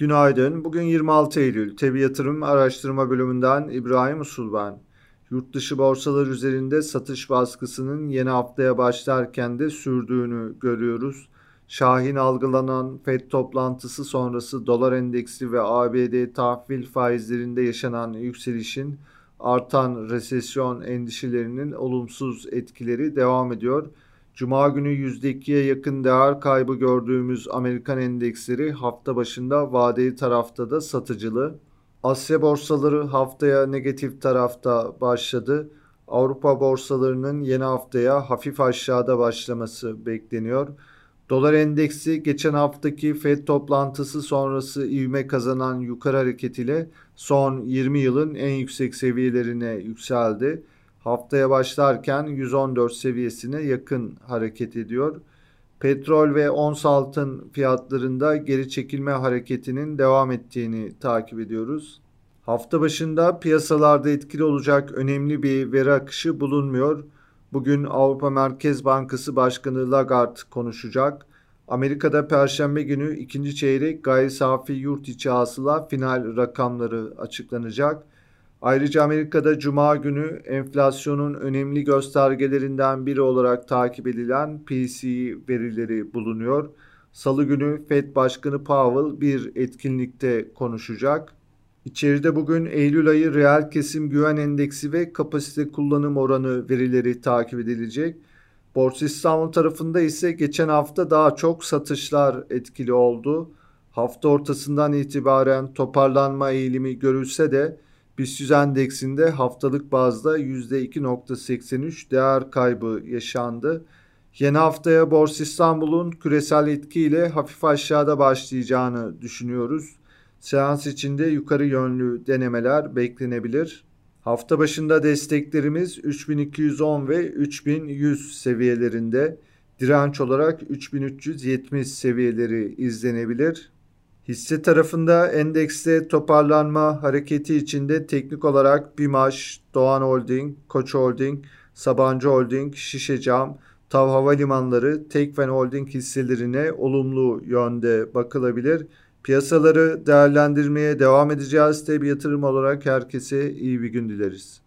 Günaydın. Bugün 26 Eylül. Tebi Yatırım Araştırma Bölümünden İbrahim Usul ben. Yurt dışı borsalar üzerinde satış baskısının yeni haftaya başlarken de sürdüğünü görüyoruz. Şahin algılanan FED toplantısı sonrası dolar endeksi ve ABD tahvil faizlerinde yaşanan yükselişin artan resesyon endişelerinin olumsuz etkileri devam ediyor. Cuma günü %2'ye yakın değer kaybı gördüğümüz Amerikan endeksleri hafta başında vadeli tarafta da satıcılı. Asya borsaları haftaya negatif tarafta başladı. Avrupa borsalarının yeni haftaya hafif aşağıda başlaması bekleniyor. Dolar endeksi geçen haftaki FED toplantısı sonrası ivme kazanan yukarı hareketiyle son 20 yılın en yüksek seviyelerine yükseldi haftaya başlarken 114 seviyesine yakın hareket ediyor. Petrol ve ons altın fiyatlarında geri çekilme hareketinin devam ettiğini takip ediyoruz. Hafta başında piyasalarda etkili olacak önemli bir veri akışı bulunmuyor. Bugün Avrupa Merkez Bankası Başkanı Lagarde konuşacak. Amerika'da Perşembe günü ikinci çeyrek gayri safi yurt içi hasıla final rakamları açıklanacak. Ayrıca Amerika'da Cuma günü enflasyonun önemli göstergelerinden biri olarak takip edilen PCE verileri bulunuyor. Salı günü Fed Başkanı Powell bir etkinlikte konuşacak. İçeride bugün Eylül ayı reel kesim güven endeksi ve kapasite kullanım oranı verileri takip edilecek. Borsa İstanbul tarafında ise geçen hafta daha çok satışlar etkili oldu. Hafta ortasından itibaren toparlanma eğilimi görülse de BIST endeksinde haftalık bazda %2.83 değer kaybı yaşandı. Yeni haftaya Borsa İstanbul'un küresel etkiyle hafif aşağıda başlayacağını düşünüyoruz. Seans içinde yukarı yönlü denemeler beklenebilir. Hafta başında desteklerimiz 3210 ve 3100 seviyelerinde, direnç olarak 3370 seviyeleri izlenebilir. Hisse tarafında endekste toparlanma hareketi içinde teknik olarak BİMAŞ, Doğan Holding, Koç Holding, Sabancı Holding, Şişecam, Tav Havalimanları, Tekfen Holding hisselerine olumlu yönde bakılabilir. Piyasaları değerlendirmeye devam edeceğiz. Tabi yatırım olarak herkese iyi bir gün dileriz.